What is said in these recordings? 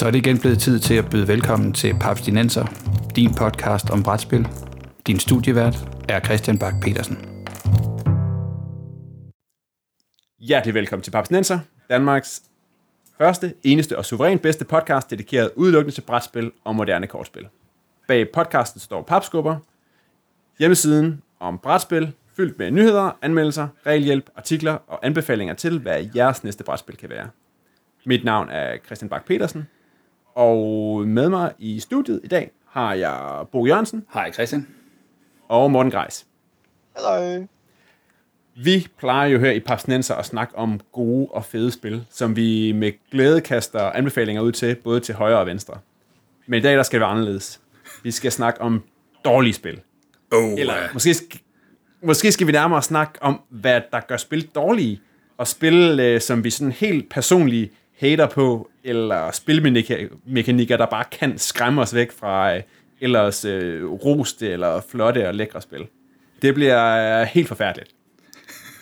Så er det igen blevet tid til at byde velkommen til Papstinenser, din podcast om brætspil. Din studievært er Christian Bak petersen Hjertelig velkommen til Papstinenser, Danmarks første, eneste og suverænt bedste podcast, dedikeret udelukkende til brætspil og moderne kortspil. Bag podcasten står Papskubber, hjemmesiden om brætspil, fyldt med nyheder, anmeldelser, regelhjælp, artikler og anbefalinger til, hvad jeres næste brætspil kan være. Mit navn er Christian Bak petersen og med mig i studiet i dag har jeg Bo Jørgensen. Hej Christian. Og Morten Greis. Hallo. Vi plejer jo her i Papsnenser at snakke om gode og fede spil, som vi med glæde kaster anbefalinger ud til, både til højre og venstre. Men i dag der skal det være anderledes. Vi skal snakke om dårlige spil. Oh, Eller måske, måske skal vi nærmere snakke om, hvad der gør spil dårlige, og spil, øh, som vi sådan helt personligt hater på, eller spilmekanikker, der bare kan skræmme os væk fra øh, ellers øh, roste eller flotte og lækre spil. Det bliver øh, helt forfærdeligt.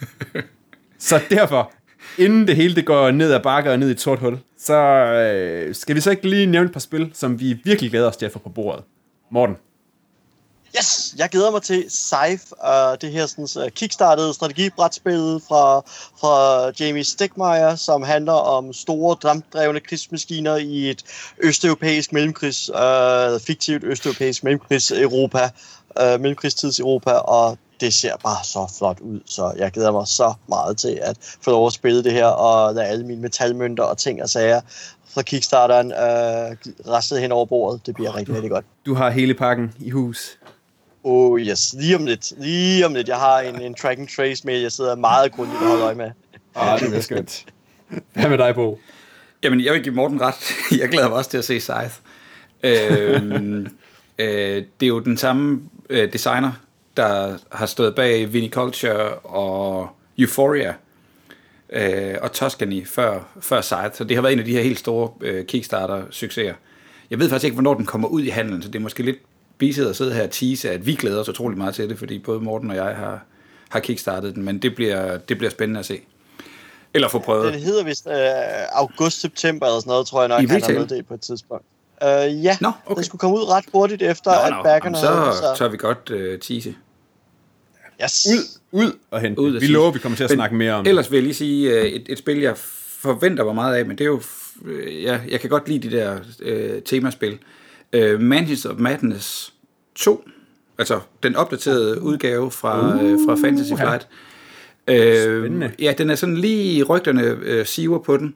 så derfor, inden det hele det går ned ad bakker og ned i et sort hul, så øh, skal vi så ikke lige nævne et par spil, som vi virkelig glæder os til at få på bordet. Morten. Yes, jeg glæder mig til Scythe, uh, det her sådan, uh, kickstartede strategibrætspil fra, fra Jamie Stegmaier, som handler om store, dampdrevne krigsmaskiner i et østeuropæisk mellemkrigs, uh, fiktivt østeuropæisk mellemkrigs Europa, uh, mellemkrigstids Europa, og det ser bare så flot ud, så jeg glæder mig så meget til at få lov at spille det her, og lade alle mine metalmønter og ting og sager fra Kickstarteren øh, restet hen over bordet. Det bliver rigtig, rigtig godt. Du har hele pakken i hus. Oh yes, lige om lidt. Lige om lidt. Jeg har en, en track and trace med, jeg sidder meget grundigt og holder øje med. Ah, det er skønt. Hvad med dig, Bo? Jamen, jeg vil give Morten ret. Jeg glæder mig også til at se Scythe. øhm, øh, det er jo den samme øh, designer, der har stået bag Viniculture og Euphoria øh, og Tuscany før, før Scythe. Så det har været en af de her helt store øh, Kickstarter-succeser. Jeg ved faktisk ikke, hvornår den kommer ud i handelen, så det er måske lidt biset at sidde her og tease, at vi glæder os utrolig meget til det, fordi både Morten og jeg har, har kickstartet den, men det bliver, det bliver spændende at se. Eller få prøvet. Den hedder vist uh, august-september eller sådan noget, tror jeg nok, I han har det på et tidspunkt. Uh, ja, no, okay. den skulle komme ud ret hurtigt efter, nå, at backerne så, havde, så tør vi godt uh, tease. Yes. Ud, ud og hente. Ud vi sige. lover, vi kommer til at men, snakke mere om Ellers vil jeg lige sige, uh, et, et spil, jeg forventer mig meget af, men det er jo, uh, ja, jeg kan godt lide de der uh, temaspil. Uh, Manchester of Madness 2, altså den opdaterede udgave fra, uh, øh, fra Fantasy Flight. Øh, ja, den er sådan lige rygterne øh, siver på den,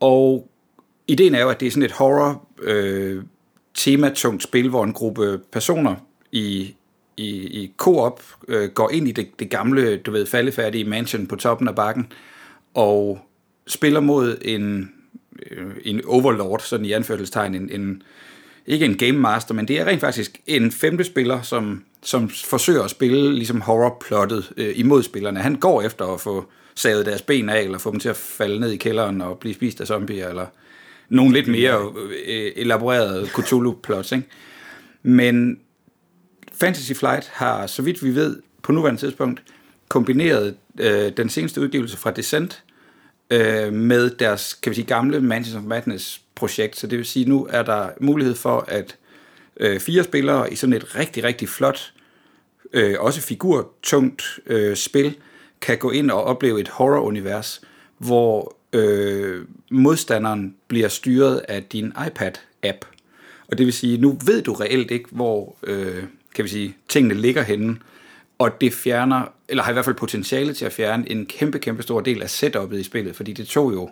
og ideen er jo, at det er sådan et horror øh, tematungt spil, hvor en gruppe personer i, i, i co-op øh, går ind i det, det gamle, du ved, faldefærdige mansion på toppen af bakken, og spiller mod en, øh, en overlord, sådan i anførselstegn, en, en ikke en game master, men det er rent faktisk en femte spiller, som, som forsøger at spille ligesom horror-plottet øh, imod spillerne. Han går efter at få savet deres ben af, eller få dem til at falde ned i kælderen og blive spist af zombier, eller nogle lidt mere øh, øh elaborerede Cthulhu-plots. Ikke? Men Fantasy Flight har, så vidt vi ved, på nuværende tidspunkt, kombineret øh, den seneste udgivelse fra Descent øh, med deres, kan vi sige, gamle Mansions of Madness projekt, så det vil sige, nu er der mulighed for, at øh, fire spillere i sådan et rigtig, rigtig flot, øh, også figurtungt øh, spil, kan gå ind og opleve et horror-univers, hvor øh, modstanderen bliver styret af din iPad-app. Og det vil sige, nu ved du reelt ikke, hvor øh, kan vi sige, tingene ligger henne, og det fjerner, eller har i hvert fald potentiale til at fjerne en kæmpe, kæmpe stor del af setupet i spillet, fordi det tog jo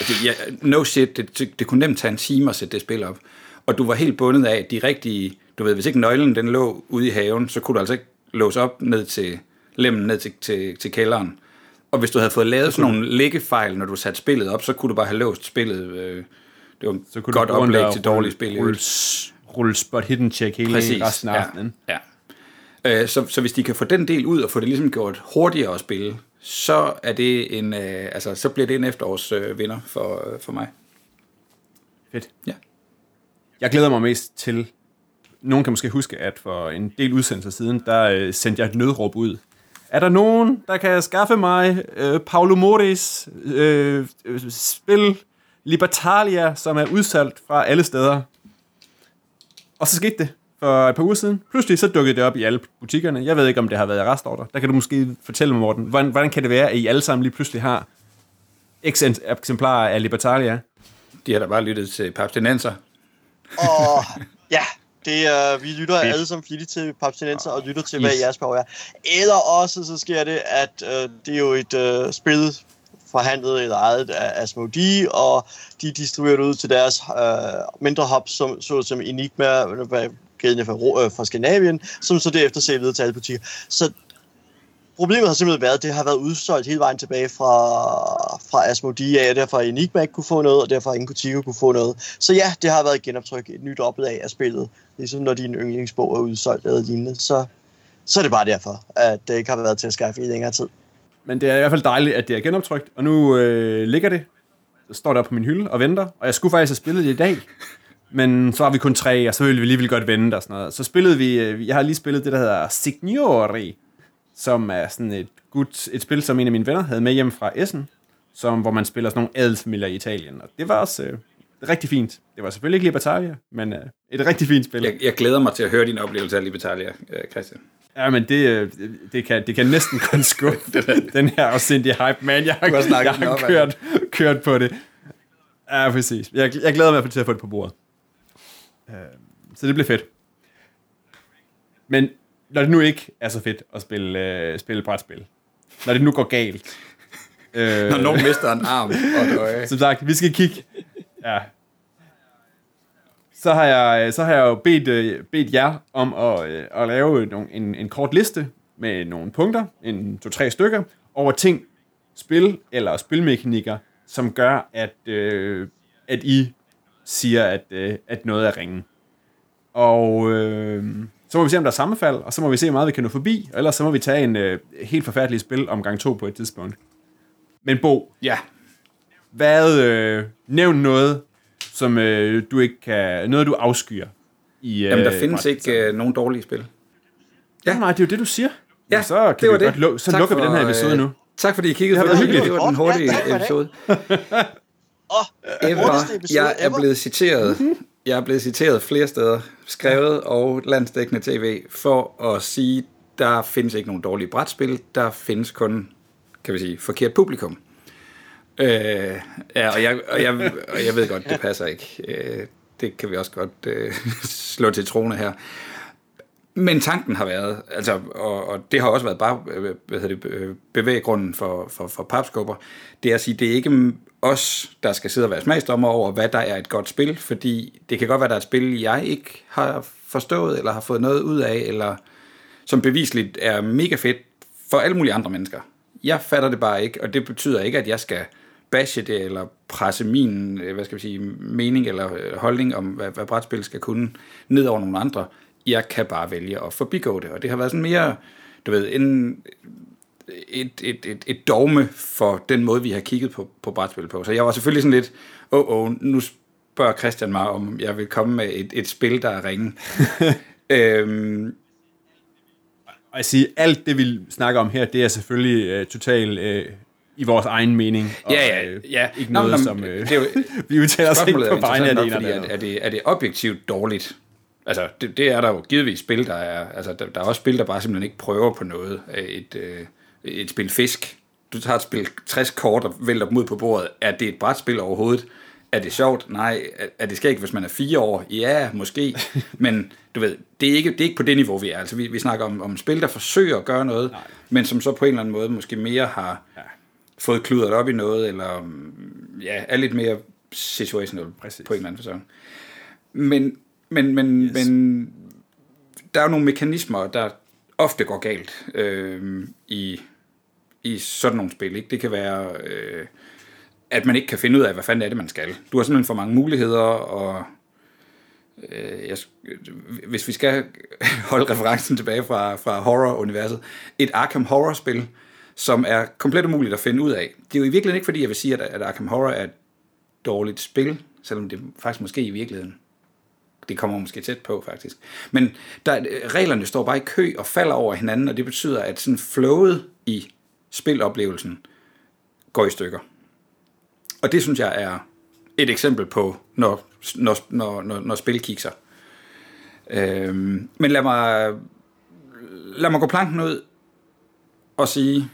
Altså, ja, no shit, det, det, det kunne nemt tage en time at sætte det spil op. Og du var helt bundet af de rigtige... Du ved, hvis ikke nøglen den lå ude i haven, så kunne du altså ikke låse op ned til lemmen, ned til, til, til kælderen. Og hvis du havde fået lavet sådan nogle læggefejl, når du satte spillet op, så kunne du bare have låst spillet. Øh, det var så kunne godt oplæg til dårligt spil. Rulle, rulle spot hidden check hele Præcis, resten af ja, aftenen. Ja. Øh, så, så hvis de kan få den del ud og få det ligesom gjort hurtigere at spille, så er det en, øh, altså, så bliver det en efterårs øh, vinder for, øh, for mig. Fedt. Ja. Jeg glæder mig mest til, nogen kan måske huske, at for en del udsendelser siden, der øh, sendte jeg et nødråb ud. Er der nogen, der kan skaffe mig øh, Paulo Moris øh, spil Libertalia, som er udsalgt fra alle steder. Og så skete det for et par uger siden. Pludselig så dukkede det op i alle butikkerne. Jeg ved ikke, om det har været restordre. Der kan du måske fortælle mig, Morten. Hvordan, hvordan kan det være, at I alle sammen lige pludselig har x eksemplarer af Libertalia? De har da bare lyttet til papstinenser. Og ja, det er, vi lytter Fedt. alle sammen flittigt til papstinenser og lytter til, yes. hvad jeres behov er. Eller også så sker det, at øh, det er jo et øh, spil forhandlet eller ejet af Asmodee, og de distribuerer det ud til deres øh, mindre hubs, som, så som Enigma, gældende fra, øh, fra Skandinavien, som så derefter ser videre til alle butikker. Så problemet har simpelthen været, at det har været udsolgt hele vejen tilbage fra, fra Asmodee af, og derfor Enigma ikke kunne få noget, og derfor ingen Kotico kunne få noget. Så ja, det har været et genoptryk, et nyt oplag af spillet. Ligesom når din yndlingsbog er udsolgt eller lignende, så, så er det bare derfor, at det ikke har været til at skaffe i længere tid. Men det er i hvert fald dejligt, at det er genoptrykt, og nu øh, ligger det, så står der på min hylde og venter, og jeg skulle faktisk have spillet det i dag, men så har vi kun tre, og så ville vi alligevel godt vente og sådan noget. Så spillede vi, øh, jeg har lige spillet det, der hedder Signori, som er sådan et, gut, et spil, som en af mine venner havde med hjem fra Essen, som, hvor man spiller sådan nogle adelsfamilier i Italien. Og det var også øh, rigtig fint. Det var selvfølgelig ikke Libertalia, men øh, et rigtig fint spil. Jeg, jeg glæder mig til at høre din oplevelse af Libertalia, øh, Christian. Ja, men det, øh, det, kan, det kan næsten kun skuffe den her afsindige hype, man. Jeg har, jeg har kørt, kørt på det. Ja, præcis. Jeg, jeg glæder mig til at få det på bordet. Øh, så det bliver fedt. Men når det nu ikke er så fedt at spille, øh, spille brætspil, når det nu går galt, øh, når nogen mister en arm og et øje. Som sagt, vi skal kigge. Ja. Så har jeg, så har jeg jo bedt, øh, bedt jer om at, øh, at lave en, en, en kort liste med nogle punkter, en to-tre stykker, over ting, spil eller spilmekanikker, som gør, at, øh, at I siger, at, øh, at noget er ringen. Og øh, så må vi se, om der er sammenfald, og så må vi se, hvor meget vi kan nå forbi, og ellers så må vi tage en øh, helt forfærdelig spil om gang to på et tidspunkt. Men Bo, ja. hvad, øh, nævn noget, som øh, du ikke kan, noget du afskyer i øh, Jamen, der findes ikke øh, nogen dårlige spil. Ja. nej, det er jo det, du siger. Ja, så kan det var vi det. Godt, så tak lukker for, vi den her episode øh, nu. Tak fordi I kiggede det. Været hyggeligt. Det var den hurtige ja, episode. Oh, ever. Jeg er blevet citeret. Jeg er blevet citeret flere steder, skrevet og landsdækkende tv, for at sige, der findes ikke nogen dårlige brætspil, der findes kun, kan vi sige, forkert publikum. Øh, ja, og jeg, og, jeg, og jeg ved godt, det passer ikke. Øh, det kan vi også godt øh, slå til trone her. Men tanken har været, altså, og, og det har også været bare hvad hedder det, bevæggrunden for, for, for papskubber, det er at sige, det er ikke os, der skal sidde og være smagsdommer over, hvad der er et godt spil, fordi det kan godt være, der er et spil, jeg ikke har forstået, eller har fået noget ud af, eller som bevisligt er mega fedt for alle mulige andre mennesker. Jeg fatter det bare ikke, og det betyder ikke, at jeg skal bashe det, eller presse min øh, hvad skal vi sige, mening eller øh, holdning om, hvad, hvad brætspil skal kunne, ned over nogle andre jeg kan bare vælge at forbigå det. Og det har været sådan mere, du ved, en, et, et, et, et dogme for den måde, vi har kigget på, på brætspil på. Så jeg var selvfølgelig sådan lidt, åh, oh, oh, nu spørger Christian mig, om jeg vil komme med et, et spil, der er ringe. øhm, og jeg siger, alt det, vi snakker om her, det er selvfølgelig uh, totalt uh, i vores egen mening. Og, ja, ja, øh, ja. Ikke noget, Nå, som uh, det er jo, vi udtaler os ikke på vegne af det ene er, er, det, er det objektivt dårligt? Altså, det, det er der jo givetvis spil, der er... Altså, der, der er også spil, der bare simpelthen ikke prøver på noget. Et, øh, et spil fisk. Du tager et spil 60 kort og vælter dem ud på bordet. Er det et brætspil overhovedet? Er det sjovt? Nej. Er, er det skægt, hvis man er fire år? Ja, måske. Men du ved, det er ikke, det er ikke på det niveau, vi er. Altså, vi, vi snakker om, om spil, der forsøger at gøre noget, Nej. men som så på en eller anden måde måske mere har ja. fået kludret op i noget, eller ja, er lidt mere situational Præcis. på en eller anden fasong. Men men, men, yes. men der er jo nogle mekanismer, der ofte går galt øh, i, i sådan nogle spil. Ikke? Det kan være, øh, at man ikke kan finde ud af, hvad fanden er det, man skal. Du har simpelthen for mange muligheder, og øh, jeg, hvis vi skal holde referencen tilbage fra, fra horror-universet, et Arkham Horror-spil, som er komplet umuligt at finde ud af. Det er jo i virkeligheden ikke, fordi jeg vil sige, at, at Arkham Horror er et dårligt spil, selvom det faktisk måske i virkeligheden det kommer måske tæt på, faktisk. Men der, reglerne står bare i kø og falder over hinanden, og det betyder, at sådan flowet i spiloplevelsen går i stykker. Og det synes jeg er et eksempel på, når, når, når, når, når spil kikser. Øhm, men lad mig, lad mig gå planken ud og sige,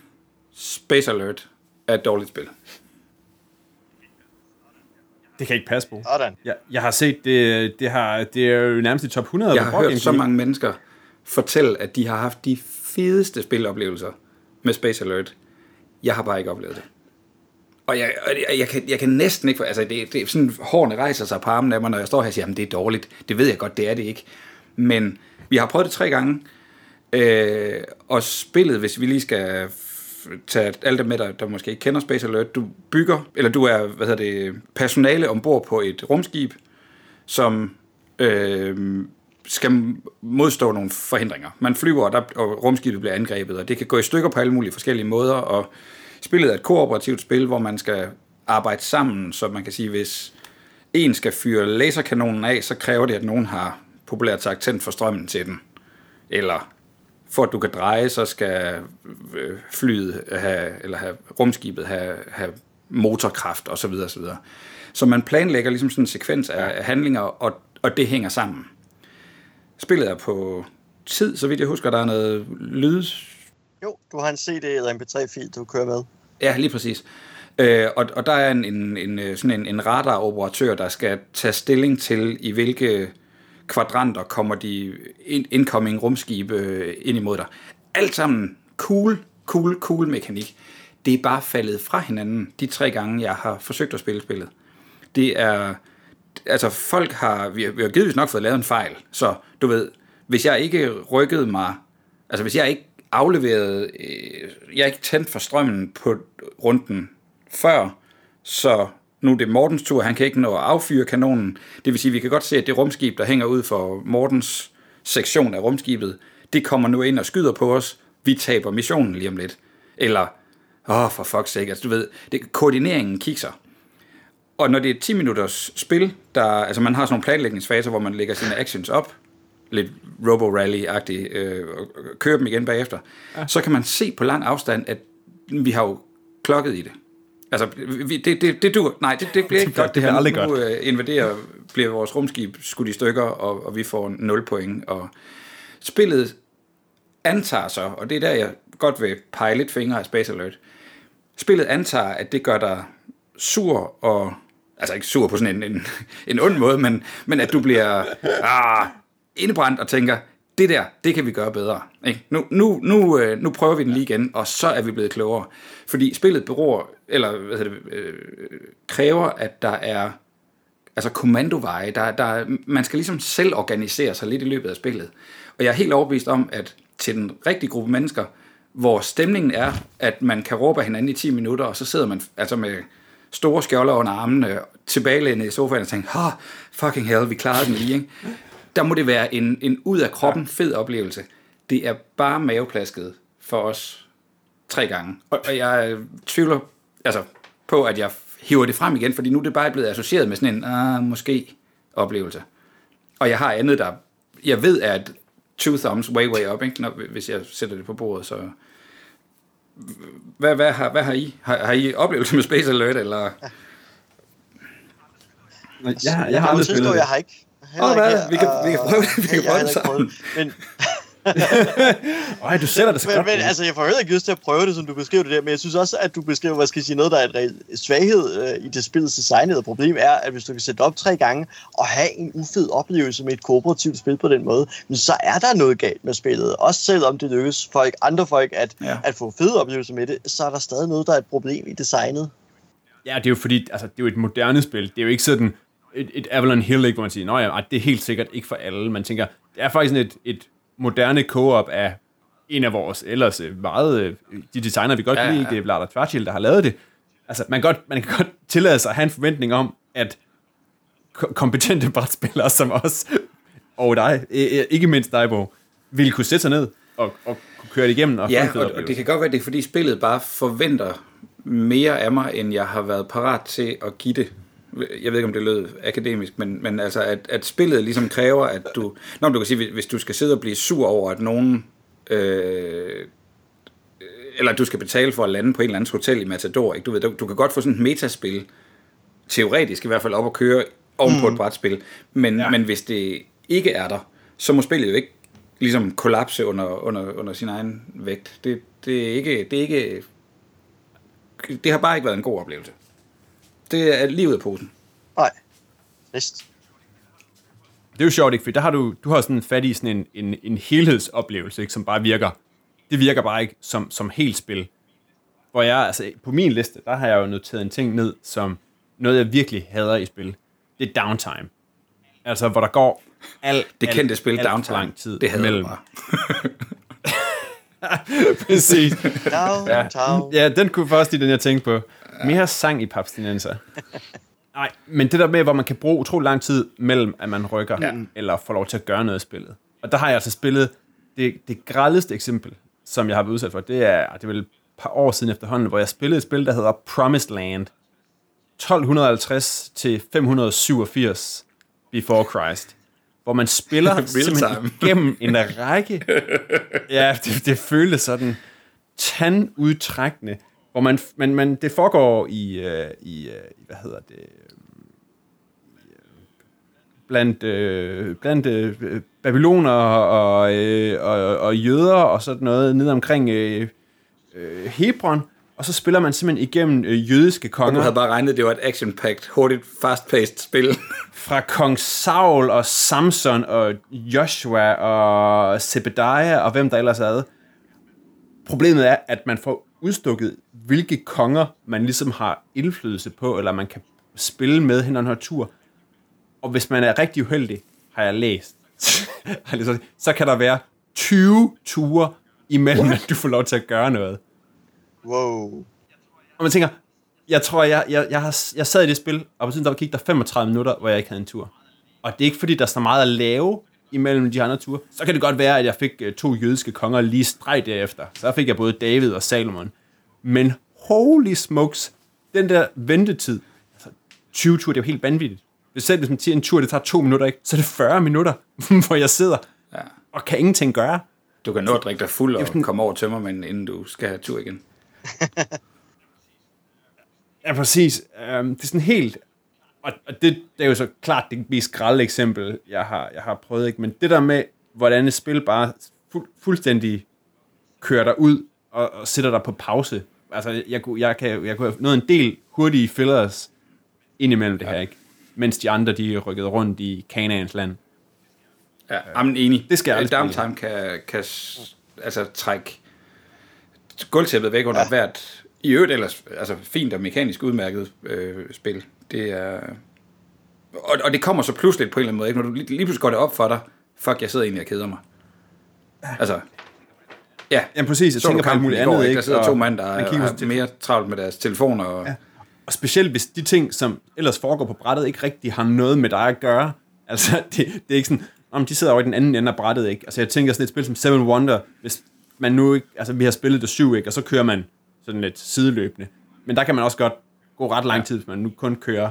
Space Alert er et dårligt spil. Det kan ikke passe på. Sådan. Jeg, jeg har set, det, det, har, det er jo nærmest i top 100 Jeg har hørt så mange mennesker fortælle, at de har haft de fedeste spiloplevelser med Space Alert. Jeg har bare ikke oplevet det. Og jeg, jeg, jeg, kan, jeg kan næsten ikke... Altså, det, det er sådan, hårene rejser sig på armen af mig, når jeg står her og siger, at det er dårligt. Det ved jeg godt, det er det ikke. Men vi har prøvet det tre gange, øh, og spillet, hvis vi lige skal tage alle dem med, der, der måske ikke kender Space Alert, du bygger, eller du er, hvad hedder det, personale ombord på et rumskib, som øh, skal modstå nogle forhindringer. Man flyver, og, der, og rumskibet bliver angrebet, og det kan gå i stykker på alle mulige forskellige måder, og spillet er et kooperativt spil, hvor man skal arbejde sammen, så man kan sige, hvis en skal fyre laserkanonen af, så kræver det, at nogen har populært sagt tændt for strømmen til den. Eller for at du kan dreje, så skal øh, flyet have, eller have rumskibet have, have motorkraft osv. osv. Så man planlægger ligesom sådan en sekvens af, af handlinger, og, og det hænger sammen. Spillet er på tid, så vidt jeg husker, der er noget lyd... Jo, du har en CD eller MP3-fil, du kører med. Ja, lige præcis. Øh, og, og der er en, en, en, øh, sådan en, en radaroperatør, der skal tage stilling til, i hvilke kvadranter kommer de incoming rumskibe øh, ind imod dig. Alt sammen cool, cool, cool mekanik. Det er bare faldet fra hinanden de tre gange, jeg har forsøgt at spille spillet. Det er... Altså, folk har... Vi har, vi har givetvis nok fået lavet en fejl, så du ved, hvis jeg ikke rykkede mig... Altså, hvis jeg ikke afleverede... Øh, jeg ikke tændt for strømmen på runden før, så nu er det Mortens tur, han kan ikke nå at affyre kanonen. Det vil sige, vi kan godt se, at det rumskib, der hænger ud for Mortens sektion af rumskibet, det kommer nu ind og skyder på os. Vi taber missionen lige om lidt. Eller, åh, oh, for fuck's sake, altså du ved, det, koordineringen kikser. Og når det er et 10 minutters spil, der, altså man har sådan nogle planlægningsfaser, hvor man lægger sine actions op, lidt Robo-Rally-agtigt, øh, og kører dem igen bagefter, ja. så kan man se på lang afstand, at vi har jo klokket i det. Altså, vi, det, det, det du, nej, det, det bliver ikke bliver- godt. det her. aldrig nu, godt. øh, invaderer, bliver vores rumskib skudt i stykker, og, og vi får 0 point. Og spillet antager så, og det er der, jeg godt vil pege lidt fingre af Space Alert, spillet antager, at det gør dig sur og altså ikke sur på sådan en, en, en ond måde, men, men at du bliver ah, indebrændt og tænker, det der, det kan vi gøre bedre. Ikke? Nu, nu, nu, øh, nu prøver vi den lige igen, og så er vi blevet klogere. Fordi spillet beror, eller hvad hedder det, øh, kræver, at der er altså kommandoveje. Der, der, man skal ligesom selv organisere sig lidt i løbet af spillet. Og jeg er helt overbevist om, at til den rigtige gruppe mennesker, hvor stemningen er, at man kan råbe hinanden i 10 minutter, og så sidder man altså med store skjolder under armene, tilbagelænet i sofaen og tænker, ha, fucking hell, vi klarede den lige, ikke? Der må det være en, en ud af kroppen fed oplevelse. Det er bare maveplasket for os tre gange. Og, og jeg tvivler altså, på, at jeg hiver det frem igen, fordi nu er det bare blevet associeret med sådan en, ah, måske oplevelse. Og jeg har andet, der jeg ved et two thumbs way, way up, ikke? Når, hvis jeg sætter det på bordet, så... Hvad, hvad, har, hvad har I? Har, har I oplevelse med Space Alert, eller... Jeg, jeg, jeg, jeg har aldrig spillet jeg det. har ikke. Åh, hvad? Vi kan- vi kan prøve det. Vi kan Jeg prøve det sammen. Men, Øj, du sætter det så men, godt. men altså, jeg får heller ikke lyst til at prøve det, som du beskriver det der, men jeg synes også, at du beskriver, hvad skal jeg sige, noget, der er en svaghed øh, i det spillets design, og problem er, at hvis du kan sætte op tre gange og have en ufed oplevelse med et kooperativt spil på den måde, men så er der noget galt med spillet. Også selvom det lykkes folk, andre folk at, ja. at få fede oplevelser med det, så er der stadig noget, der er et problem i designet. Ja, det er jo fordi, altså, det er jo et moderne spil. Det er jo ikke sådan et, et Avalon Hill, ikke, hvor man siger, nej, ja, det er helt sikkert ikke for alle. Man tænker, det er faktisk sådan et, et moderne co-op af en af vores ellers øh, meget, øh, de designer, vi godt Ja, kan lide, ja. det er Vlada Tvarchild, der har lavet det. Altså, man, kan godt, man kan godt tillade sig at have en forventning om, at ko- kompetente brætspillere som os, og dig, øh, ikke mindst dig, Bo, ville kunne sætte sig ned og, og kunne køre det igennem og Ja, og, og det kan godt være, det er fordi spillet bare forventer mere af mig, end jeg har været parat til at give det. Jeg ved ikke, om det lød akademisk, men, men altså, at, at spillet ligesom kræver, at du... Nå, du kan sige, hvis- du skal sidde og blive sur over, at nogen... Øh, eller at du skal betale for at lande på en eller anden hotel i Matador, ikke? Du, ved, du, du kan godt få sådan et metaspil teoretisk i hvert fald op at køre oven på mm. et brætspil. Men, ja. men hvis det ikke er der, så må spillet jo ikke ligesom kollapse under, under, under sin egen vægt. Det, det, er ikke, det er ikke... Det har bare ikke været en god oplevelse. Det er livet af posen. Nej. Trist. Det er jo sjovt, ikke? For der har du, du har sådan fat i sådan en, en, en helhedsoplevelse, ikke? som bare virker. Det virker bare ikke som, som helt spil. Hvor jeg, altså på min liste, der har jeg jo noteret en ting ned, som noget jeg virkelig hader i spil. Det er downtime. Altså, hvor der går alt, Det kendte alt, spil alt Downtime. for lang tid Det havde jeg mellem. bare. Præcis. Downtown. Ja, den kunne først i den, jeg tænkte på. Mere sang i papstinenser. Nej, men det der med, hvor man kan bruge utrolig lang tid mellem, at man rykker, ja. eller får lov til at gøre noget i spillet. Og der har jeg altså spillet det, det grældeste eksempel, som jeg har været udsat for. Det er, det er vel et par år siden efterhånden, hvor jeg spillede et spil, der hedder Promised Land. 1250 til 587 Before Christ. Hvor man spiller igennem en række. Ja, det, det føles sådan tandudtrækkende, hvor man, man, man det foregår i, øh, i, øh, hvad hedder det, øh, blandt, øh, blandt øh, babyloner og, øh, og, og jøder og sådan noget nede omkring øh, øh, Hebron, og så spiller man simpelthen igennem øh, jødiske Og konger. du havde bare regnet, det var et action-packed, hurtigt, fast-paced spil. fra kong Saul og Samson og Joshua og Zebediah og hvem der ellers er. Problemet er, at man får udstukket, hvilke konger man ligesom har indflydelse på, eller man kan spille med hen her tur. Og hvis man er rigtig uheldig, har jeg læst, så kan der være 20 ture imellem, at du får lov til at gøre noget. Wow. Og man tænker, jeg tror, jeg, jeg, jeg, har, jeg sad i det spil, og på tiden der gik der 35 minutter, hvor jeg ikke havde en tur. Og det er ikke fordi, der er så meget at lave imellem de andre ture. Så kan det godt være, at jeg fik øh, to jødiske konger lige streg derefter. Så fik jeg både David og Salomon. Men holy smokes, den der ventetid, altså 20 ture, det er jo helt vanvittigt. Hvis selv hvis man siger en tur, det tager to minutter, ikke, så er det 40 minutter, hvor jeg sidder Ja. og kan ingenting gøre. Du kan nå at drikke dig fuld og komme over tømmermænd, inden du skal have tur igen. Ja, præcis. Um, det er sådan helt... Og, og det, det er jo så klart det mest grælde eksempel, jeg har, jeg har prøvet. Ikke? Men det der med, hvordan et spil bare fu- fuldstændig kører dig ud og, og sætter dig på pause. Altså, jeg, kunne- jeg, kan, jeg kunne have nået en del hurtige fillers indimellem det her, ikke? Mens de andre, de rykkede rundt i Kanaans land. Ja, jamen enig. det skal jeg aldrig Downtime kan, kan altså, trække gulvtæppet væk under ja. hvert, i øvrigt ellers, altså fint og mekanisk udmærket øh, spil. Det er, og, og det kommer så pludselig på en eller anden måde, ikke? når du lige, lige pludselig går det op for dig, fuck, jeg sidder egentlig og keder mig. Altså, ja, Jamen præcis, jeg så tænker på alt muligt i går, andet, ikke? Der sidder Og to mænd, der man kigger har mere travlt med deres telefoner. Og, ja. Og specielt hvis de ting, som ellers foregår på brættet, ikke rigtig har noget med dig at gøre. Altså, det, det er ikke sådan, om de sidder over i den anden ende af brættet, ikke? Altså, jeg tænker sådan et spil som Seven Wonder, hvis man nu ikke, altså vi har spillet det syv, ikke? Og så kører man sådan lidt sideløbende. Men der kan man også godt gå ret lang tid, hvis man nu kun kører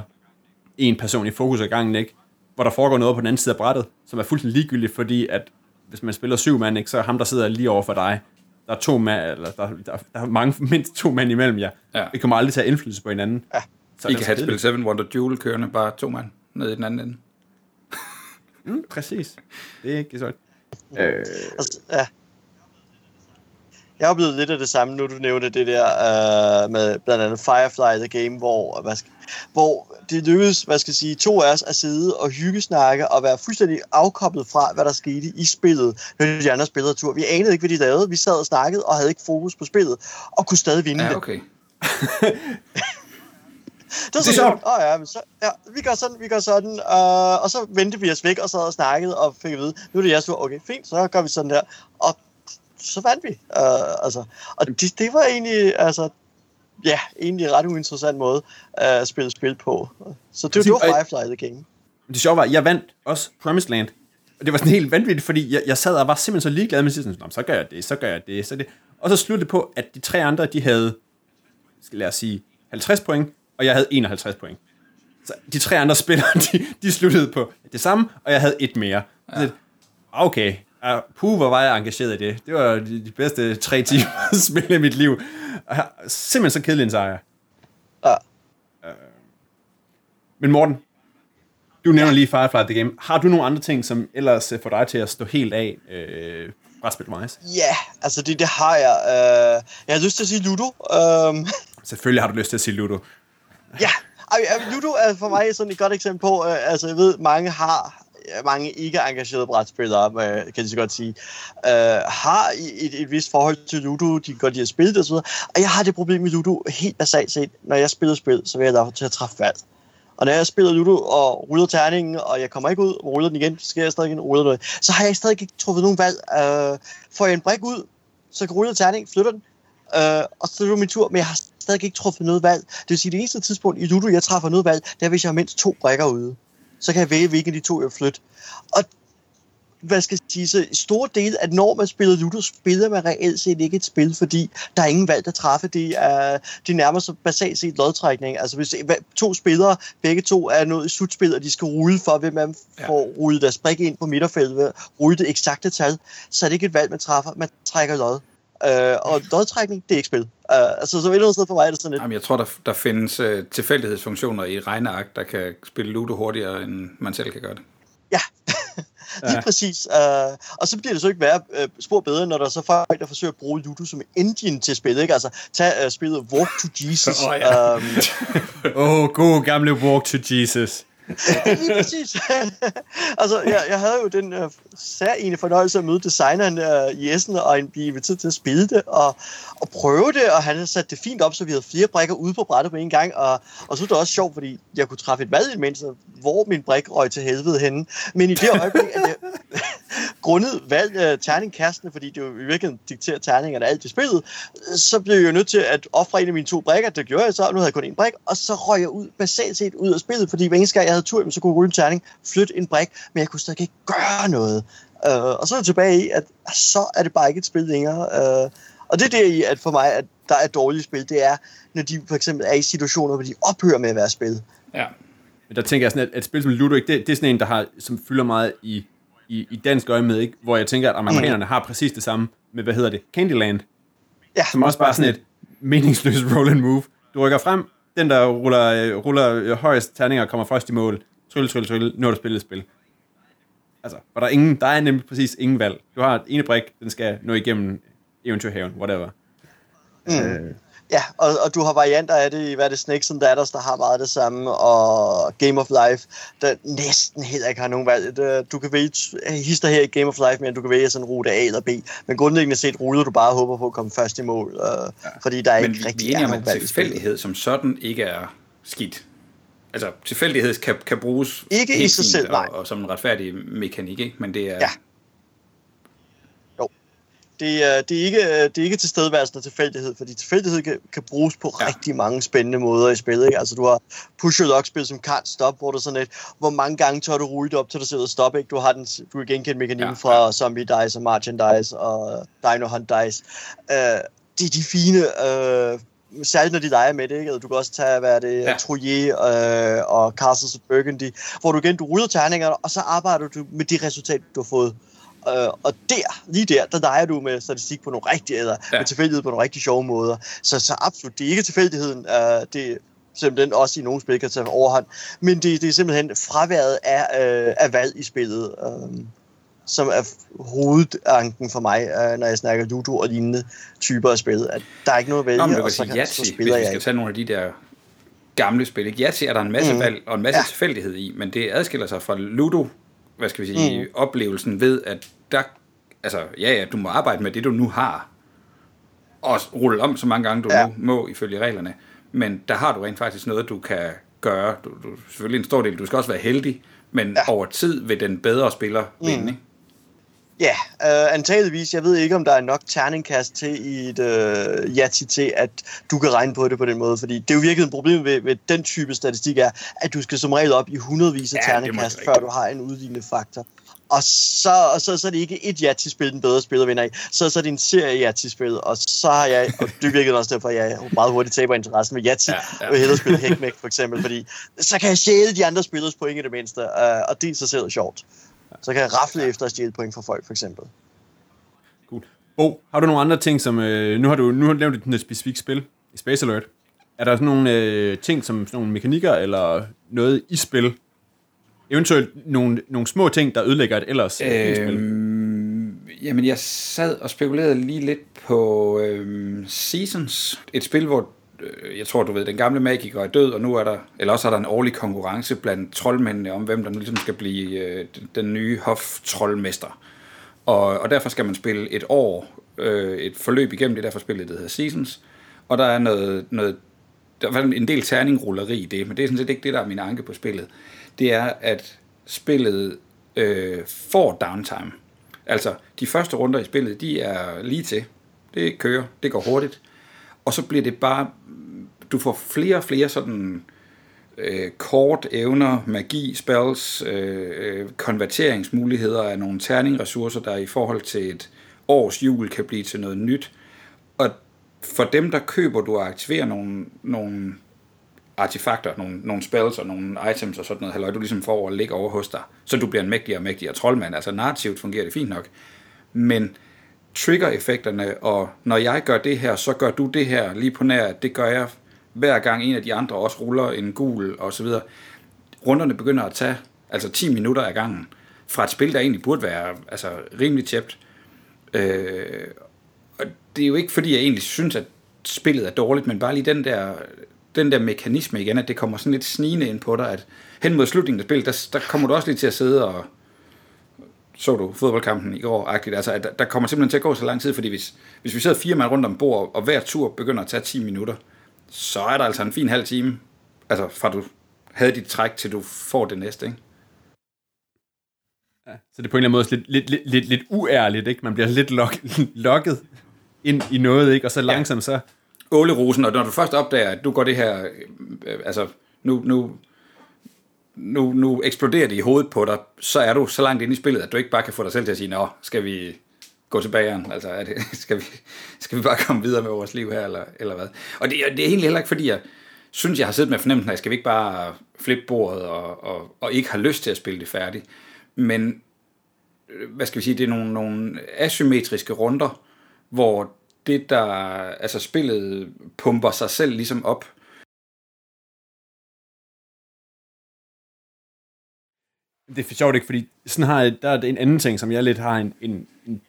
en person i fokus ad gangen, ikke? Hvor der foregår noget på den anden side af brættet, som er fuldstændig ligegyldigt, fordi at hvis man spiller syv mand, ikke, så er ham, der sidder lige over for dig, der er to mand, eller der, der, der er mange, mindst to mænd imellem jer. Ja. Vi kommer aldrig til at have indflydelse på hinanden. Ja. Så I kan have et spil Seven Wonder Duel kørende, bare to mand ned i den anden ende. Mm, præcis. Det er ikke så. Altså, ja. Jeg har oplevet lidt af det samme, nu du nævnte det der øh, med blandt andet Firefly The Game, hvor, hvad skal, hvor det lykkedes, hvad skal jeg sige, to af os at sidde og hyggesnakke og være fuldstændig afkoblet fra, hvad der skete i spillet, når de andre spillede tur. Vi anede ikke, hvad de lavede. Vi sad og snakkede og havde ikke fokus på spillet, og kunne stadig vinde Ja, det. okay. Det var så Det er sjovt. Åh oh, ja, men så, ja, vi gør sådan, vi gør sådan. Øh, og så vendte vi os væk og sad og snakkede og fik at vide, nu er det jeres tur. Okay, fint, så gør vi sådan der. Og så vandt vi. Øh, altså, og det, det var egentlig, altså, ja, egentlig en ret uinteressant måde øh, at spille spil på. Så det, det var Firefly The Game. Det sjove var, at jeg vandt også Promised Land. Og det var sådan helt vanvittigt, fordi jeg, jeg sad og var simpelthen så ligeglad med sådan, "Nå, men så gør jeg det, så gør jeg det, så det. Og så sluttede det på, at de tre andre, de havde, skal lad os sige, 50 point, og jeg havde 51 point. Så de tre andre spillere, de, de sluttede på det samme, og jeg havde et mere. Ja. Så, okay, uh, puh, hvor var jeg engageret i det. Det var de, de bedste tre timer spil i mit liv. Simpelthen så kedelig en sejr. Ja. Men Morten, du nævner lige Firefly The Game. Har du nogle andre ting, som ellers øh, får dig til at stå helt af øh, brætspil-wise? Ja, altså det, det har jeg. Øh, jeg har lyst til at sige Ludo. Øh, Selvfølgelig har du lyst til at sige Ludo. ja, Ludo er for mig sådan et godt eksempel på, øh, altså jeg ved, mange har ja, mange ikke engagerede brætspillere, øh, kan jeg så godt sige, øh, har et, et, vist forhold til Ludo, de kan godt lide at spille det osv. Og jeg har det problem med Ludo helt basalt set. Når jeg spiller spil, så vil jeg derfor til at træffe valg. Og når jeg spiller Ludo og ruller terningen, og jeg kommer ikke ud og ruller den igen, så skal jeg stadig igen noget, så har jeg stadig ikke truffet nogen valg. Øh, får jeg en brik ud, så kan jeg rulle terningen, flytter den, øh, og så er det min tur, men jeg har stadig ikke truffet noget valg. Det vil sige, at det eneste tidspunkt i Ludo, jeg træffer noget valg, det er, hvis jeg har mindst to brækker ude. Så kan jeg vælge, hvilken af de to jeg flytte. Og hvad skal jeg sige, så store dele, at når man spiller Ludo, spiller man reelt set ikke et spil, fordi der er ingen valg at træffe. Det er, det er nærmest basalt set lodtrækning. Altså hvis to spillere, begge to er nået i slutspil, og de skal rulle for, hvem man får ja. rullet deres brik ind på midterfeltet, rulle det eksakte tal, så er det ikke et valg, man træffer. Man trækker lod. Uh, og lodtrækning, det er ikke spil. Uh, altså, så et eller sted for mig er det sådan lidt... Jamen, jeg tror, der, der findes uh, tilfældighedsfunktioner i regneark, der kan spille Ludo hurtigere, end man selv kan gøre det. Ja, lige ja. præcis. Uh, og så bliver det så ikke være uh, spor bedre, når der så folk, der forsøger at bruge Ludo som engine til spillet. Ikke? Altså, tag uh, spillet Walk to Jesus. Åh, oh, ja. um, oh, god gamle Walk to Jesus. Lige præcis. altså, jeg, jeg havde jo den øh, uh, særlige fornøjelse at møde designeren uh, i Essen og blive inviteret til at spille det og, og prøve det, og han havde sat det fint op, så vi havde flere brækker ude på brættet på en gang, og, og så var det også sjovt, fordi jeg kunne træffe et valg imens, hvor min brik røg til helvede henne. Men i det øjeblik, at jeg grundet valg uh, terningkastene, fordi det jo i virkeligheden dikterer terningerne alt i spillet, så blev jeg jo nødt til at ofre en af mine to brækker, det gjorde jeg så, nu havde jeg kun en brik, og så røg jeg ud, basalt set ud af spillet, fordi hver eneste gang jeg havde tur, så kunne jeg rulle en terning, flytte en brik, men jeg kunne stadig ikke gøre noget. Uh, og så er det tilbage i, at så er det bare ikke et spil længere. Uh, og det er det i, at for mig, at der er et dårligt spil, det er, når de for eksempel er i situationer, hvor de ophører med at være spil. Ja. Men der tænker jeg sådan, at et spil som Ludo, det, det er sådan en, der har, som fylder meget i, i, i dansk øje med, ikke? hvor jeg tænker, at amerikanerne mm. har præcis det samme med, hvad hedder det, Candyland. Ja, som også bare sådan et meningsløst roll and move. Du rykker frem, den der ruller, ruller højst terninger kommer først i mål. Trylle, trylle, trylle, har du spillet et spil. Altså, for der er, ingen, der er nemlig præcis ingen valg. Du har en brik, den skal nå igennem eventyrhaven, whatever. Mm. Øh. Ja, og, og du har varianter af det i, hvad er det, Snakes and Datters, der har meget det samme, og Game of Life, der næsten heller ikke har nogen valg. Du kan vælge hister her i Game of Life, men du kan vælge sådan rute A eller B, men grundlæggende set ruller du bare og håber på at komme først i mål, øh, ja. fordi der er men ikke rigtig er om, at tilfældighed som sådan ikke er skidt. Altså, tilfældighed kan, kan bruges ikke i sig selv, nej. Og, og som en retfærdig mekanik, ikke? men det er... Ja det er, det er ikke, det er ikke tilstedeværelsen af tilfældighed, fordi tilfældighed kan, kan bruges på ja. rigtig mange spændende måder i spillet. Ikke? Altså du har push your luck spil som can't stop, hvor du sådan et, hvor mange gange tør du rulle det op til du sidder og stop, ikke? Du har den, du kan genkende mekanikken ja, fra ja. Zombie Dice og Margin Dice og Dino Hunt Dice. Uh, det er de fine, uh, særligt når de leger med det, ikke? Altså, du kan også tage, hvad er det, ja. Troyer øh, og Castles of Burgundy, hvor du igen, du ruller terningerne, og så arbejder du med de resultater, du har fået. Øh, og der, lige der, der leger du med statistik på nogle rigtige, eller ja. med tilfældighed på nogle rigtig sjove måder. Så, så absolut, det er ikke tilfældigheden, øh, det simpelthen også i nogle spil kan tage overhånd, men det, det er simpelthen fraværet af, øh, af valg i spillet, øh, som er hovedanken for mig, øh, når jeg snakker Ludo og lignende typer af spil, at der er ikke noget at vælge, Nå, men og så, kan, Yahtzee, så spiller hvis vi skal tage nogle af de der gamle spil. Ikke? Yahtzee er der en masse mm. valg og en masse ja. tilfældighed i, men det adskiller sig fra Ludo, hvad skal vi sige, mm. oplevelsen ved, at der, altså, ja, ja, du må arbejde med det, du nu har, og rulle om så mange gange, du ja. nu må, ifølge reglerne, men der har du rent faktisk noget, du kan gøre. Du, du, selvfølgelig en stor del, du skal også være heldig, men ja. over tid vil den bedre spiller mm. vinde, ikke? Ja, øh, antageligvis. Jeg ved ikke, om der er nok terningkast til i et øh, Yahtzee til, at du kan regne på det på den måde. Fordi det er jo virkelig et problem ved, ved den type statistik er, at du skal som regel op i hundredvis af ja, terningkast, før du har en udlignende faktor. Og så, og så, så er det ikke et Yahtzee-spil, den bedre spiller vinder i. Så, så er det en serie Yahtzee-spil, og så har jeg, og det virkelig også derfor, at jeg meget hurtigt taber interessen med Yahtzee, ja, ja. og hellere spille Heckmech for eksempel, fordi så kan jeg sjæle de andre spillers point i det mindste, uh, og det er så selv sjovt. Så kan jeg rafle efter at stjæle point fra folk, for eksempel. Cool. Bo, har du nogle andre ting, som... Øh, nu har du nu har du nævnt et specifikt spil i Space Alert. Er der sådan nogle øh, ting, som sådan nogle mekanikker, eller noget i spil? Eventuelt nogle, nogle små ting, der ødelægger et ellers øh, spil? Øhm, jamen, jeg sad og spekulerede lige lidt på øh, Seasons. Et spil, hvor øh, jeg tror, du ved, den gamle magiker er død, og nu er der, eller også er der en årlig konkurrence blandt troldmændene om, hvem der nu ligesom skal blive øh, den nye hoftroldmester. Og, og derfor skal man spille et år, øh, et forløb igennem det, derfor spillet, det hedder Seasons. Og der er noget, noget der er en del terningrulleri i det, men det er sådan set ikke det, der er min anke på spillet. Det er, at spillet øh, får downtime. Altså, de første runder i spillet, de er lige til. Det kører, det går hurtigt. Og så bliver det bare, du får flere og flere sådan øh, kort evner, magi, spells, øh, øh konverteringsmuligheder af nogle terningressourcer, der i forhold til et års jul kan blive til noget nyt. Og for dem, der køber du og aktiverer nogle, nogle artefakter, nogle, nogle spells og nogle items og sådan noget, halløj, du ligesom får over at ligge over hos dig, så du bliver en mægtigere og mægtigere troldmand. Altså narrativt fungerer det fint nok. Men trigger-effekterne, og når jeg gør det her, så gør du det her lige på nær, det gør jeg hver gang en af de andre også ruller en gul og så videre. Runderne begynder at tage altså 10 minutter af gangen fra et spil, der egentlig burde være altså, rimelig tæt. Øh, og det er jo ikke fordi, jeg egentlig synes, at spillet er dårligt, men bare lige den der, den der mekanisme igen, at det kommer sådan lidt snigende ind på dig, at hen mod slutningen af spillet, der, der kommer du også lige til at sidde og så du fodboldkampen i går, -agtigt. altså at der, kommer simpelthen til at gå så lang tid, fordi hvis, hvis vi sidder fire mand rundt om bord, og hver tur begynder at tage 10 minutter, så er der altså en fin halv time, altså fra du havde dit træk, til du får det næste, ikke? Ja, så det er på en eller anden måde lidt, lidt, lidt, lidt, lidt uærligt, ikke? Man bliver lidt lok, lokket ind i noget, ikke? Og så langsomt så... Ålerosen, og når du først opdager, at du går det her, øh, altså nu, nu, nu, nu eksploderer det i hovedet på dig, så er du så langt inde i spillet, at du ikke bare kan få dig selv til at sige, nå, skal vi gå til bageren, altså er det, skal, vi, skal vi bare komme videre med vores liv her, eller, eller hvad? Og det, det er egentlig heller ikke, fordi jeg synes, jeg har siddet med fornemmelsen af, skal vi ikke bare flippe bordet, og, og, og ikke har lyst til at spille det færdigt. Men, øh, hvad skal vi sige, det er nogle, nogle asymmetriske runder, hvor det, der, altså spillet pumper sig selv ligesom op. Det er for sjovt ikke, fordi sådan har jeg, der er en anden ting, som jeg lidt har en, en, en,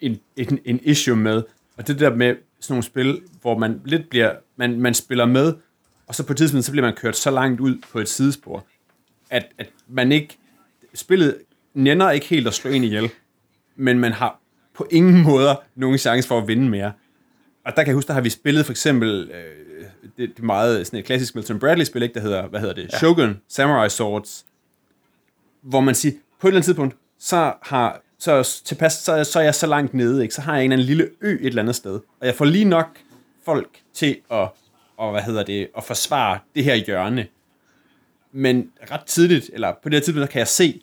en, en, en issue med, og det der med sådan nogle spil, hvor man lidt bliver, man, man spiller med, og så på et tidspunkt, så bliver man kørt så langt ud på et sidespor, at, at man ikke, spillet nænder ikke helt at slå en ihjel, men man har på ingen måder nogen chance for at vinde mere. Og der kan jeg huske, der har vi spillet for eksempel, øh, det, det meget sådan et klassisk Milton Bradley-spil, ikke, der hedder, hvad hedder det, ja. Shogun Samurai Swords, hvor man siger, på et eller andet tidspunkt, så har så tilpas, så, så er jeg så langt nede, ikke? så har jeg en eller anden lille ø et eller andet sted, og jeg får lige nok folk til at, og, hvad hedder det, at forsvare det her hjørne. Men ret tidligt, eller på det her tidspunkt, kan jeg se,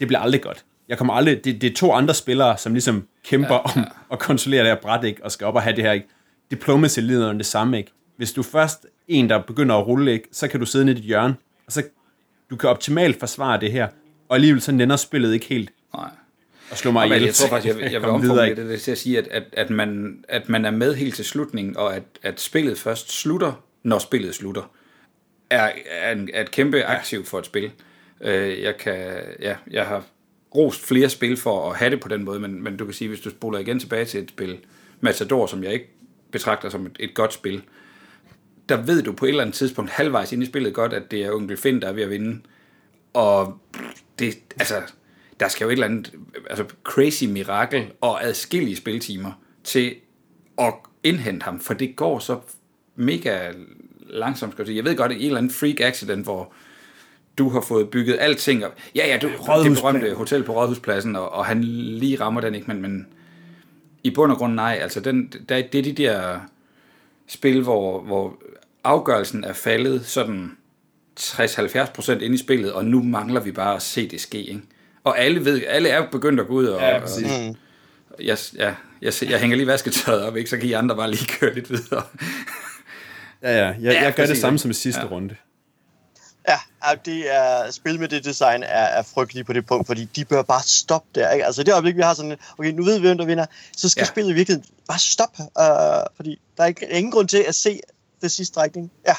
det bliver aldrig godt. Jeg kommer aldrig, det, det er to andre spillere, som ligesom kæmper ja, ja. om at kontrollere det her bræt, ikke? og skal op og have det her, ikke? Diplomacy lider det samme, ikke? Hvis du først en, der begynder at rulle, ikke? så kan du sidde nede i dit hjørne, og så du kan optimalt forsvare det her, og alligevel så nænder spillet ikke helt. Nej. Og slå mig ihjel. Jeg tror faktisk, jeg, jeg vil omformulere det, det til at sige, at, at, at, man, at man er med helt til slutningen, og at, at spillet først slutter, når spillet slutter, er, er, en, er et kæmpe aktiv for et spil. Øh, jeg, kan, ja, jeg har rost flere spil for at have det på den måde, men, men du kan sige, hvis du spoler igen tilbage til et spil, Matador, som jeg ikke betragter som et, et godt spil, der ved du på et eller andet tidspunkt halvvejs ind i spillet godt, at det er onkel Finn, der er ved at vinde. Og det, altså, der skal jo et eller andet altså crazy mirakel og adskillige spiltimer til at indhente ham, for det går så mega langsomt. Skal jeg, sige. jeg ved godt, at et eller andet freak accident, hvor du har fået bygget alting op. Ja, ja, du, det berømte hotel på Rådhuspladsen, og, og han lige rammer den ikke, men, men i bund og grund nej. Altså, den, der, det er de der spil, hvor, hvor afgørelsen er faldet sådan 60-70% ind i spillet, og nu mangler vi bare at se det ske, ikke? Og alle ved, alle er begyndt at gå ud og... Ja, præcis. Og, mm. jeg, ja, jeg, jeg hænger lige vasketøjet op, ikke? så kan I andre bare lige køre lidt videre. ja, ja, jeg, ja, jeg gør det samme som i sidste ja. runde. Ja, det er, spil med det design er, er frygteligt på det punkt, fordi de bør bare stoppe der. Ikke? Altså det øjeblik, vi har sådan, okay, nu ved vi, hvem der vinder, så skal ja. spillet virkelig bare stoppe, uh, fordi der er ingen grund til at se det sidste strækning. Ja.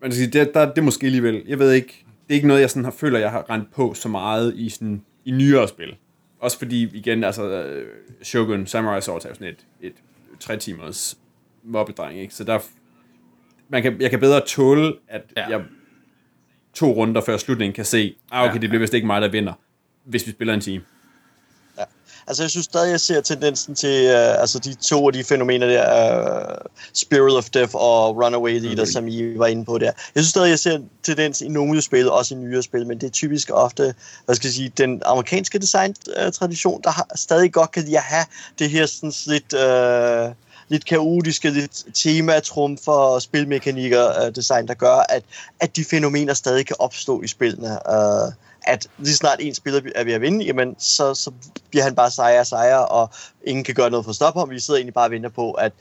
Man kan sige, det, der, det er måske alligevel, jeg ved ikke, det er ikke noget, jeg sådan har, føler, jeg har rent på så meget i, sådan, i nyere spil. Også fordi, igen, altså, øh, Shogun Samurai Sword er sådan et, et tre timers mobbedreng, ikke? Så der, man kan, jeg kan bedre tåle, at ja. Jeg to runder før slutningen kan se, ah, okay, Ja, det bliver vist ikke mig, der vinder, hvis vi spiller en time. Ja. Altså, jeg synes stadig, jeg ser tendensen til uh, altså de to af de fænomener der, uh, Spirit of Death og Runaway Leader, Okay. som I var inde på der. Jeg synes stadig, jeg ser tendens i nogle spil, også i nyere spil, men det er typisk ofte, hvad skal jeg sige, den amerikanske design-tradition, der har, stadig godt kan lide at have det her sådan lidt... Uh, lidt kaotiske, lidt tematrum for spilmekanikker uh, design, der gør, at, at de fænomener stadig kan opstå i spillene. Uh, at lige snart en spiller er ved at vinde, jamen, så, så bliver han bare sejre og sejre, og ingen kan gøre noget for at stoppe ham. Vi sidder egentlig bare og venter på, at,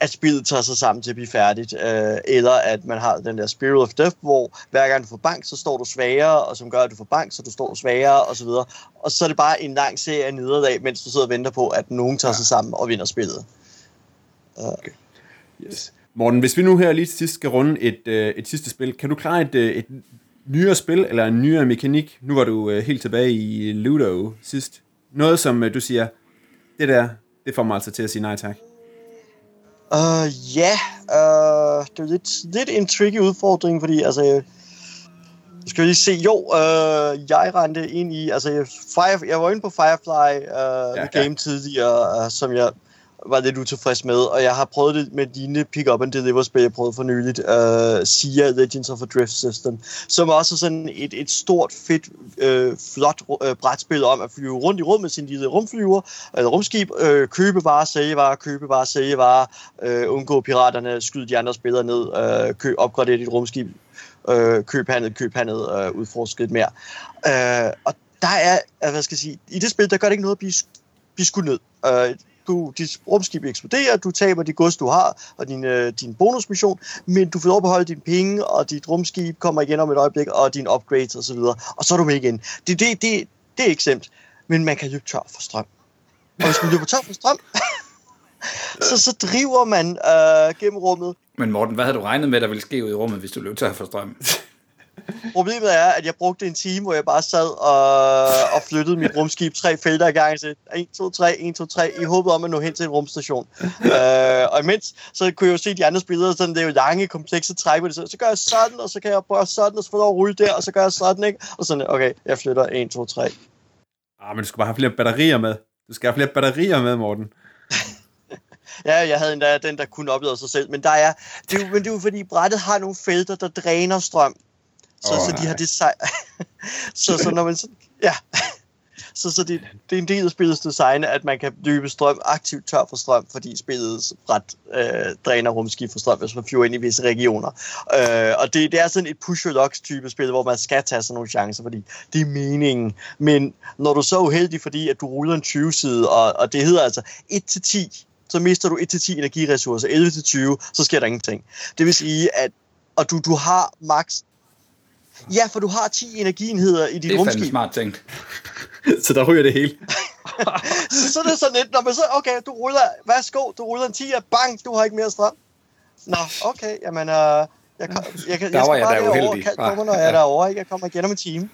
at spillet tager sig sammen til at blive færdigt. Øh, eller at man har den der Spirit of Death, hvor hver gang du får bank, så står du svagere, og som gør, at du får bank, så du står svagere, og så videre. Og så er det bare en lang serie af nederlag, mens du sidder og venter på, at nogen tager sig sammen og vinder spillet. Yes. Morten, hvis vi nu her lige til sidst skal runde et, øh, et sidste spil, kan du klare et, øh, et nyere spil, eller en nyere mekanik? Nu var du øh, helt tilbage i Ludo sidst. Noget, som øh, du siger, det der, det får mig altså til at sige nej tak. Uh, ja, uh, det er lidt, lidt en tricky udfordring, fordi altså, jeg, skal vi lige se, jo, uh, jeg rendte ind i, altså jeg, Fire, jeg var inde på Firefly uh, Ja, ja, ja. Game tidligere, uh, som jeg var lidt utilfreds med, og jeg har prøvet det med dine pick-up and deliver-spil, jeg prøvede for nyligt, uh, Sia Legends of a Drift System, som også er sådan et, et stort, fedt, øh, flot øh, brætspil om at flyve rundt i rummet med sin lille rumflyver, eller rumskib, øh, købe varer, sælge varer, købe varer, sælge varer, øh, undgå piraterne, skyde de andre spillere ned, øh, kø, opgradere dit rumskib, øh, køb handel, køb handel, øh, udforske lidt mere. Øh, og der er, øh, hvad skal jeg sige, i det spil, der gør det ikke noget at blive, blive skudt ned. Øh, du, dit rumskib eksploderer, du taber de gods, du har, og din, øh, din bonusmission, men du får lov at beholde dine penge, og dit rumskib kommer igen om et øjeblik, og dine upgrades osv., og, og så er du med igen. Det, det, det, det er ikke slemt, men man kan løbe tør for strøm. Og hvis man løber tør for strøm, så, så driver man øh, gennem rummet. Men Morten, hvad havde du regnet med, der ville ske ud i rummet, hvis du løb tør for strøm? Problemet er, at jeg brugte en time, hvor jeg bare sad og, og flyttede mit rumskib tre felter i gang. Så 1, 2, 3, 1, 2, 3, i håbet om at nå hen til en rumstation. øh, og imens, så kunne jeg jo se de andre spillere, sådan, det er jo lange, komplekse træk det. Så, så gør jeg sådan, og så kan jeg prøve sådan, og så får jeg rulle der, og så gør jeg sådan, ikke? Og sådan, okay, jeg flytter 1, 2, 3. Ah, men du skal bare have flere batterier med. Du skal have flere batterier med, Morten. Ja, jeg havde endda den, der kunne opleve sig selv. Men, der er, det er jo, men det er jo fordi, brættet har nogle felter, der dræner strøm. Så, oh, så de nej. har det sej... så, så når man så, ja. Så, så det, det er en del af spillets design, at man kan løbe strøm aktivt tør for strøm, fordi spillets bræt øh, dræner rumskib for strøm, hvis man flyver ind i visse regioner. Øh, og det, det er sådan et push your type spil, hvor man skal tage sådan nogle chancer, fordi det er meningen. Men når du er så uheldig, fordi at du ruller en 20-side, og, og det hedder altså 1-10, så mister du 1-10 energiressourcer, 11-20, så sker der ingenting. Det vil sige, at og du, du har max Ja, for du har 10 energienheder i dit Det er fandme rumskib. smart tænkt. så der ryger det hele. Så, så er det sådan lidt, når man så, okay, du ruller, værsgo, du ruller en 10, bang, du har ikke mere strøm. Nå, okay, jamen, øh, jeg, kan, jeg, kan, Der jeg var skal jeg bare da uheldig. kald på Ah, mig, når jeg er ja. derovre, ikke? Jeg kommer igen om en time.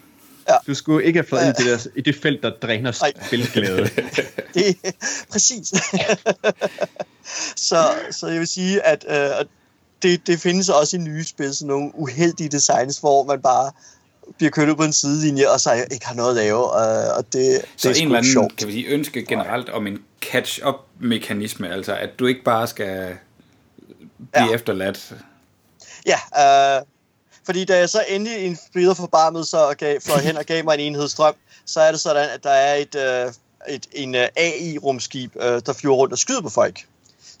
Du skulle ikke have fløjet ind i det, der, i det felt, der dræner Ej. spilglæde. Det er præcis. så, så jeg vil sige, at øh, det, det findes også i nye spil, sådan nogle uheldige designs, hvor man bare bliver kørt ud på en sidelinje, og så ikke har noget at lave, og det, det Så er en eller anden, sjovt. kan vi sige, ønske generelt om en catch-up-mekanisme, altså at du ikke bare skal blive Ja. efterladt. Ja, øh, fordi da jeg så endelig en spiller forbarmet så og gav, fløj hen og gav mig en enhed strøm, så er det sådan, at der er et, øh, et en øh, AI-rumskib, øh, der flyver rundt og skyder på folk.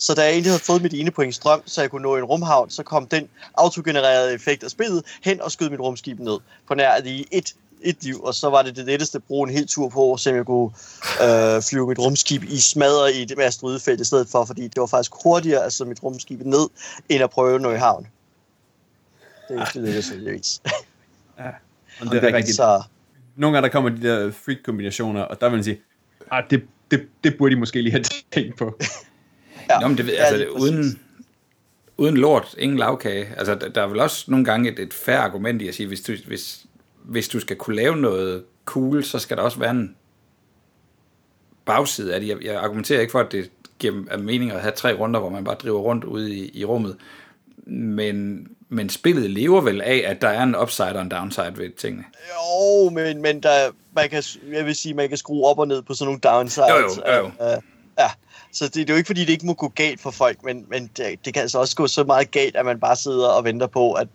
Så da jeg egentlig havde fået mit ene point strøm, så jeg kunne nå en rumhavn, så kom den autogenererede effekt af spillet hen og skød mit rumskib ned på nær lige et, et liv, og så var det det letteste at bruge en hel tur på, så jeg kunne øh, flyve mit rumskib i smadre i det med asteroidefelt i stedet for, fordi det var faktisk hurtigere at slå mit rumskib ned, end at prøve at nå i havn. Det er det lykkedes heldigvis. Og det er rigtigt. Så, Nogle gange der kommer de der freak-kombinationer, og der vil man sige, ah, det, det, det burde de måske lige have tænkt på. ja. Nå, men det, Ja, altså, præcis. uden, uden lort, ingen lavkage. Altså, der, der er vel også nogle gange et, et færre argument i at sige, hvis du, hvis, hvis du skal kunne lave noget cool, så skal der også være en bagside af det. Jeg, jeg argumenterer ikke for, at det giver mening at have tre runder, hvor man bare driver rundt ude i, i rummet. Men, men spillet lever vel af, at der er en upside og en downside ved tingene. Jo, men, men der, man kan, jeg vil sige, man kan skrue op og ned på sådan nogle downsides. Jo, jo, jo. Uh, ja, så det, det er jo ikke fordi, det ikke må gå galt for folk, men, men det, det kan altså også gå så meget galt, at man bare sidder og venter på, at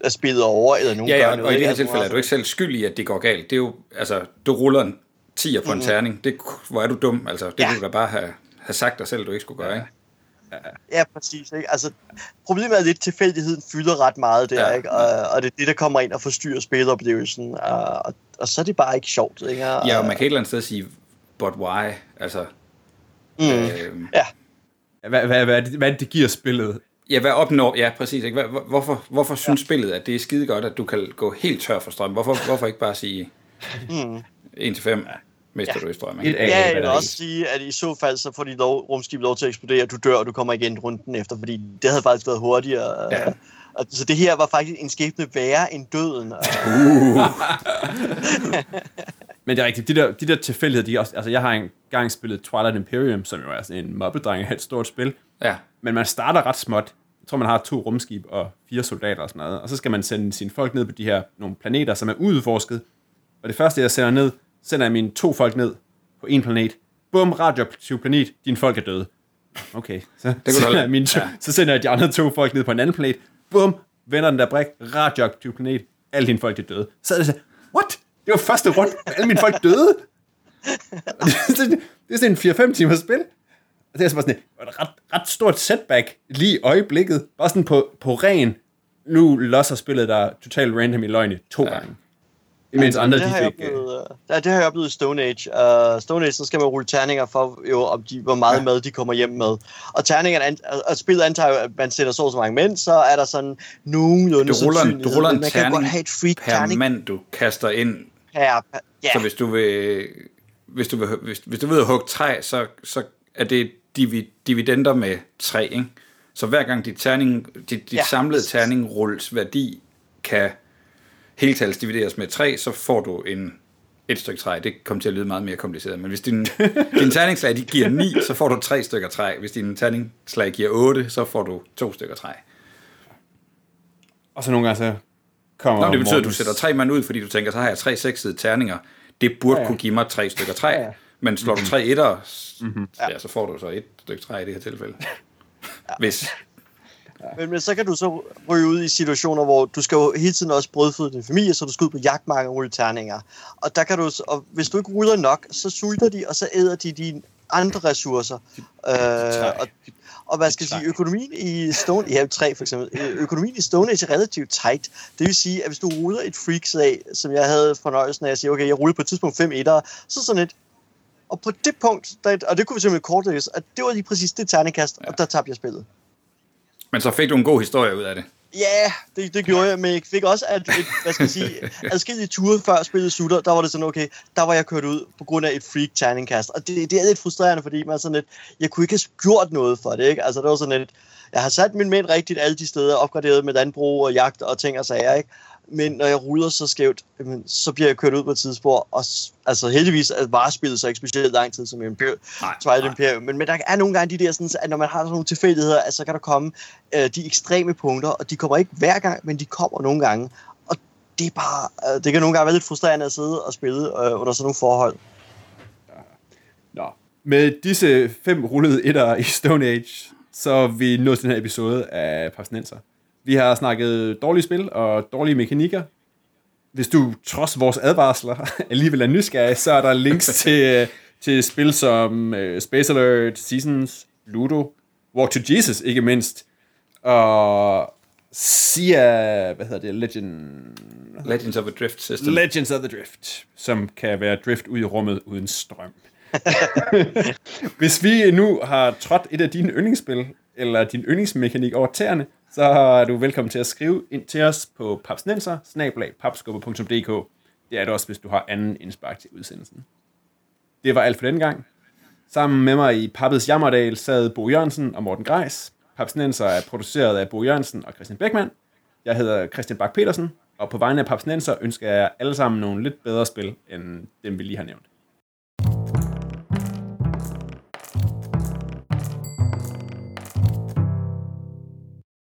at spillet over, eller nogen Ja, ja, noget. og i det her Altså, tilfælde er du ikke selv skyld i, at det går galt. Det er jo, altså, du ruller en 10'er på en terning. Det, hvor er du dum? Altså, det Ja. kunne du da bare have, have sagt dig selv, du ikke skulle gøre, ikke? Ja, præcis. Ikke? Altså, problemet er lidt, at tilfældigheden fylder ret meget der, Ja. ja. ikke? Og, og det er det, der kommer ind og forstyrrer spiloplevelsen. Og, og, og så er det bare ikke sjovt. Ikke? Og, Ja, og man kan et eller andet sted sige, but why? Altså, mm, øh, ja. Hvad, hvad, hvad, det, hvad det, giver spillet? ja, hvad opnår... Ja, præcis. Ikke? Hvad, hvor- hvorfor, hvorfor synes ja. spillet, at det er skide godt, at du kan gå helt tør for strøm? Hvorfor, hvorfor ikke bare sige Mm. 1-5, mister Ja. du i strøm? Ikke? Ja, jeg vil er også sige, at i så fald, så får de lov, rumskib lov til at eksplodere, du dør, og du kommer igen runden efter, fordi det havde faktisk været hurtigere. Ja. Og, så det her var faktisk en skæbne værre end døden. Og, Men det er rigtigt, de der, de der tilfældigheder, de også, altså jeg har engang spillet Twilight Imperium, som jo er sådan en mobbedreng af et stort spil, Ja. men man starter ret småt. Jeg tror, man har to rumskib og fire soldater og sådan noget, og så skal man sende sine folk ned på de her nogle planeter, som er udforsket. Og det første, jeg sender ned, sender jeg mine to folk ned på en planet. Bum, radioaktiv planet, dine folk er døde. Okay, så, du sender jeg mine to, ja. så sender jeg de andre to folk ned på en anden planet. Bum, vender den der brik, radioaktiv planet, alle dine folk er døde. Så er det så? Det var første rundt, alle mine folk døde. Det, er sådan en 4-5 timers spil. Og det er så bare sådan et, et ret, ret stort setback lige i øjeblikket. Bare sådan på, på ren, nu losser spillet der totalt random i løgne to ja. gange. Imens andre, det, de fik... øh, oplevet, uh, ja, det har jeg oplevet i Stone Age. Uh, Stone Age, så skal man rulle terninger for, jo, om de, hvor meget ja. mad de kommer hjem med. Og terningerne, an, og spillet antager jo, at man sætter så så mange mænd, så er der sådan nogenlunde Du ruller, en, du ruller en men man kan godt terning have et freak per terning mand, du kaster ind. Per, per ja. Så hvis du vil, hvis du vil, hvis, hvis du vil hugge træ, så, så er det divi, dividender med 3, ikke? Så hver gang dit, terning, dit, dit ja. Samlede terningrulls værdi kan heltals divideres med 3, så får du en et stykke træ. Det kommer til at lyde meget mere kompliceret, men hvis din, din terningslag de giver 9, så får du tre stykker træ. Hvis din terningslag giver 8, så får du to stykker træ. Og så nogle gange så kommer Nå, det betyder, at du Mortens- sætter tre mand ud, fordi du tænker, så har jeg tre seksede terninger. Det burde ja, Ja, ja. ja. kunne give mig tre stykker træ. Ja, Ja, ja. ja. Men slår du tre etter, mm-hmm. ja. så får du så et stykke træ i det her tilfælde. Hvis. Men, men så kan du så ryge ud i situationer, hvor du skal jo hele tiden også brødføde din familie, så du skal ud på jagtmarken og rulle terninger. Og der kan du, og hvis du ikke ruller nok, så sulter de, og så æder de dine andre ressourcer. Øh, og, og hvad skal jeg sige, økonomien i Stone, ja, tre for eksempel, Øh, økonomien i Stone Age er relativt tight. Det vil sige, at hvis du ruller et freakslag, som jeg havde fornøjelsen af at sige, okay, jeg ruller på et tidspunkt fem etter, så sådan et, og på det punkt, der, og det kunne vi simpelthen kortlægge, at det var lige præcis det terningkast, ja. og der tabte jeg spillet. Men så fik du en god historie ud af det. Ja, det, det gjorde jeg, men jeg fik også at, et, hvad skal jeg sige, adskillige ture før spillet slutter, der var det sådan, okay, der var jeg kørt ud på grund af et freak terningkast, og det, det er lidt frustrerende, fordi man sådan lidt, jeg kunne ikke have gjort noget for det, ikke? Altså, det var sådan lidt, jeg har sat min mænd rigtigt alle de steder, opgraderet med landbrug og jagt og ting og sager, ikke? Men når jeg ruller så skævt, jamen, så bliver jeg kørt ud på et tidsspor, og altså heldigvis er varespillet så ikke specielt lang tid som Imperium, Nej, Twilight nej. Imperium, men, men der er nogle gange de der, sådan, at når man har sådan nogle tilfældigheder, at så kan der komme øh, de ekstreme punkter, og de kommer ikke hver gang, men de kommer nogle gange, og det er bare, øh, det kan nogle gange være lidt frustrerende at sidde og spille øh, under sådan nogle forhold. Nå. Med disse fem rullede etter i Stone Age, så er vi nået til den her episode af Papsnenser. Vi har snakket dårlige spil og dårlige mekanikker. Hvis du trods vores advarsler alligevel er nysgerrig, så er der links til, til spil som uh, Space Alert, Seasons, Ludo, Walk to Jesus ikke mindst, og Sia, hvad hedder det, Legend, Legends of a Drift System. Legends of the Drift, som kan være drift ud i rummet uden strøm. Hvis vi nu har trådt et af dine yndlingsspil, eller din yndlingsmekanik over tæerne, så er du velkommen til at skrive ind til os på papsnenser Det er det også, hvis du har anden indspark til udsendelsen. Det var alt for den gang. Sammen med mig i Pappets Jammerdal sad Bo Jørgensen og Morten Greis. Papsnenser er produceret af Bo Jørgensen og Christian Beckmann. Jeg hedder Christian Bak petersen og på vegne af Papsnenser ønsker jeg alle sammen nogle lidt bedre spil, end dem vi lige har nævnt.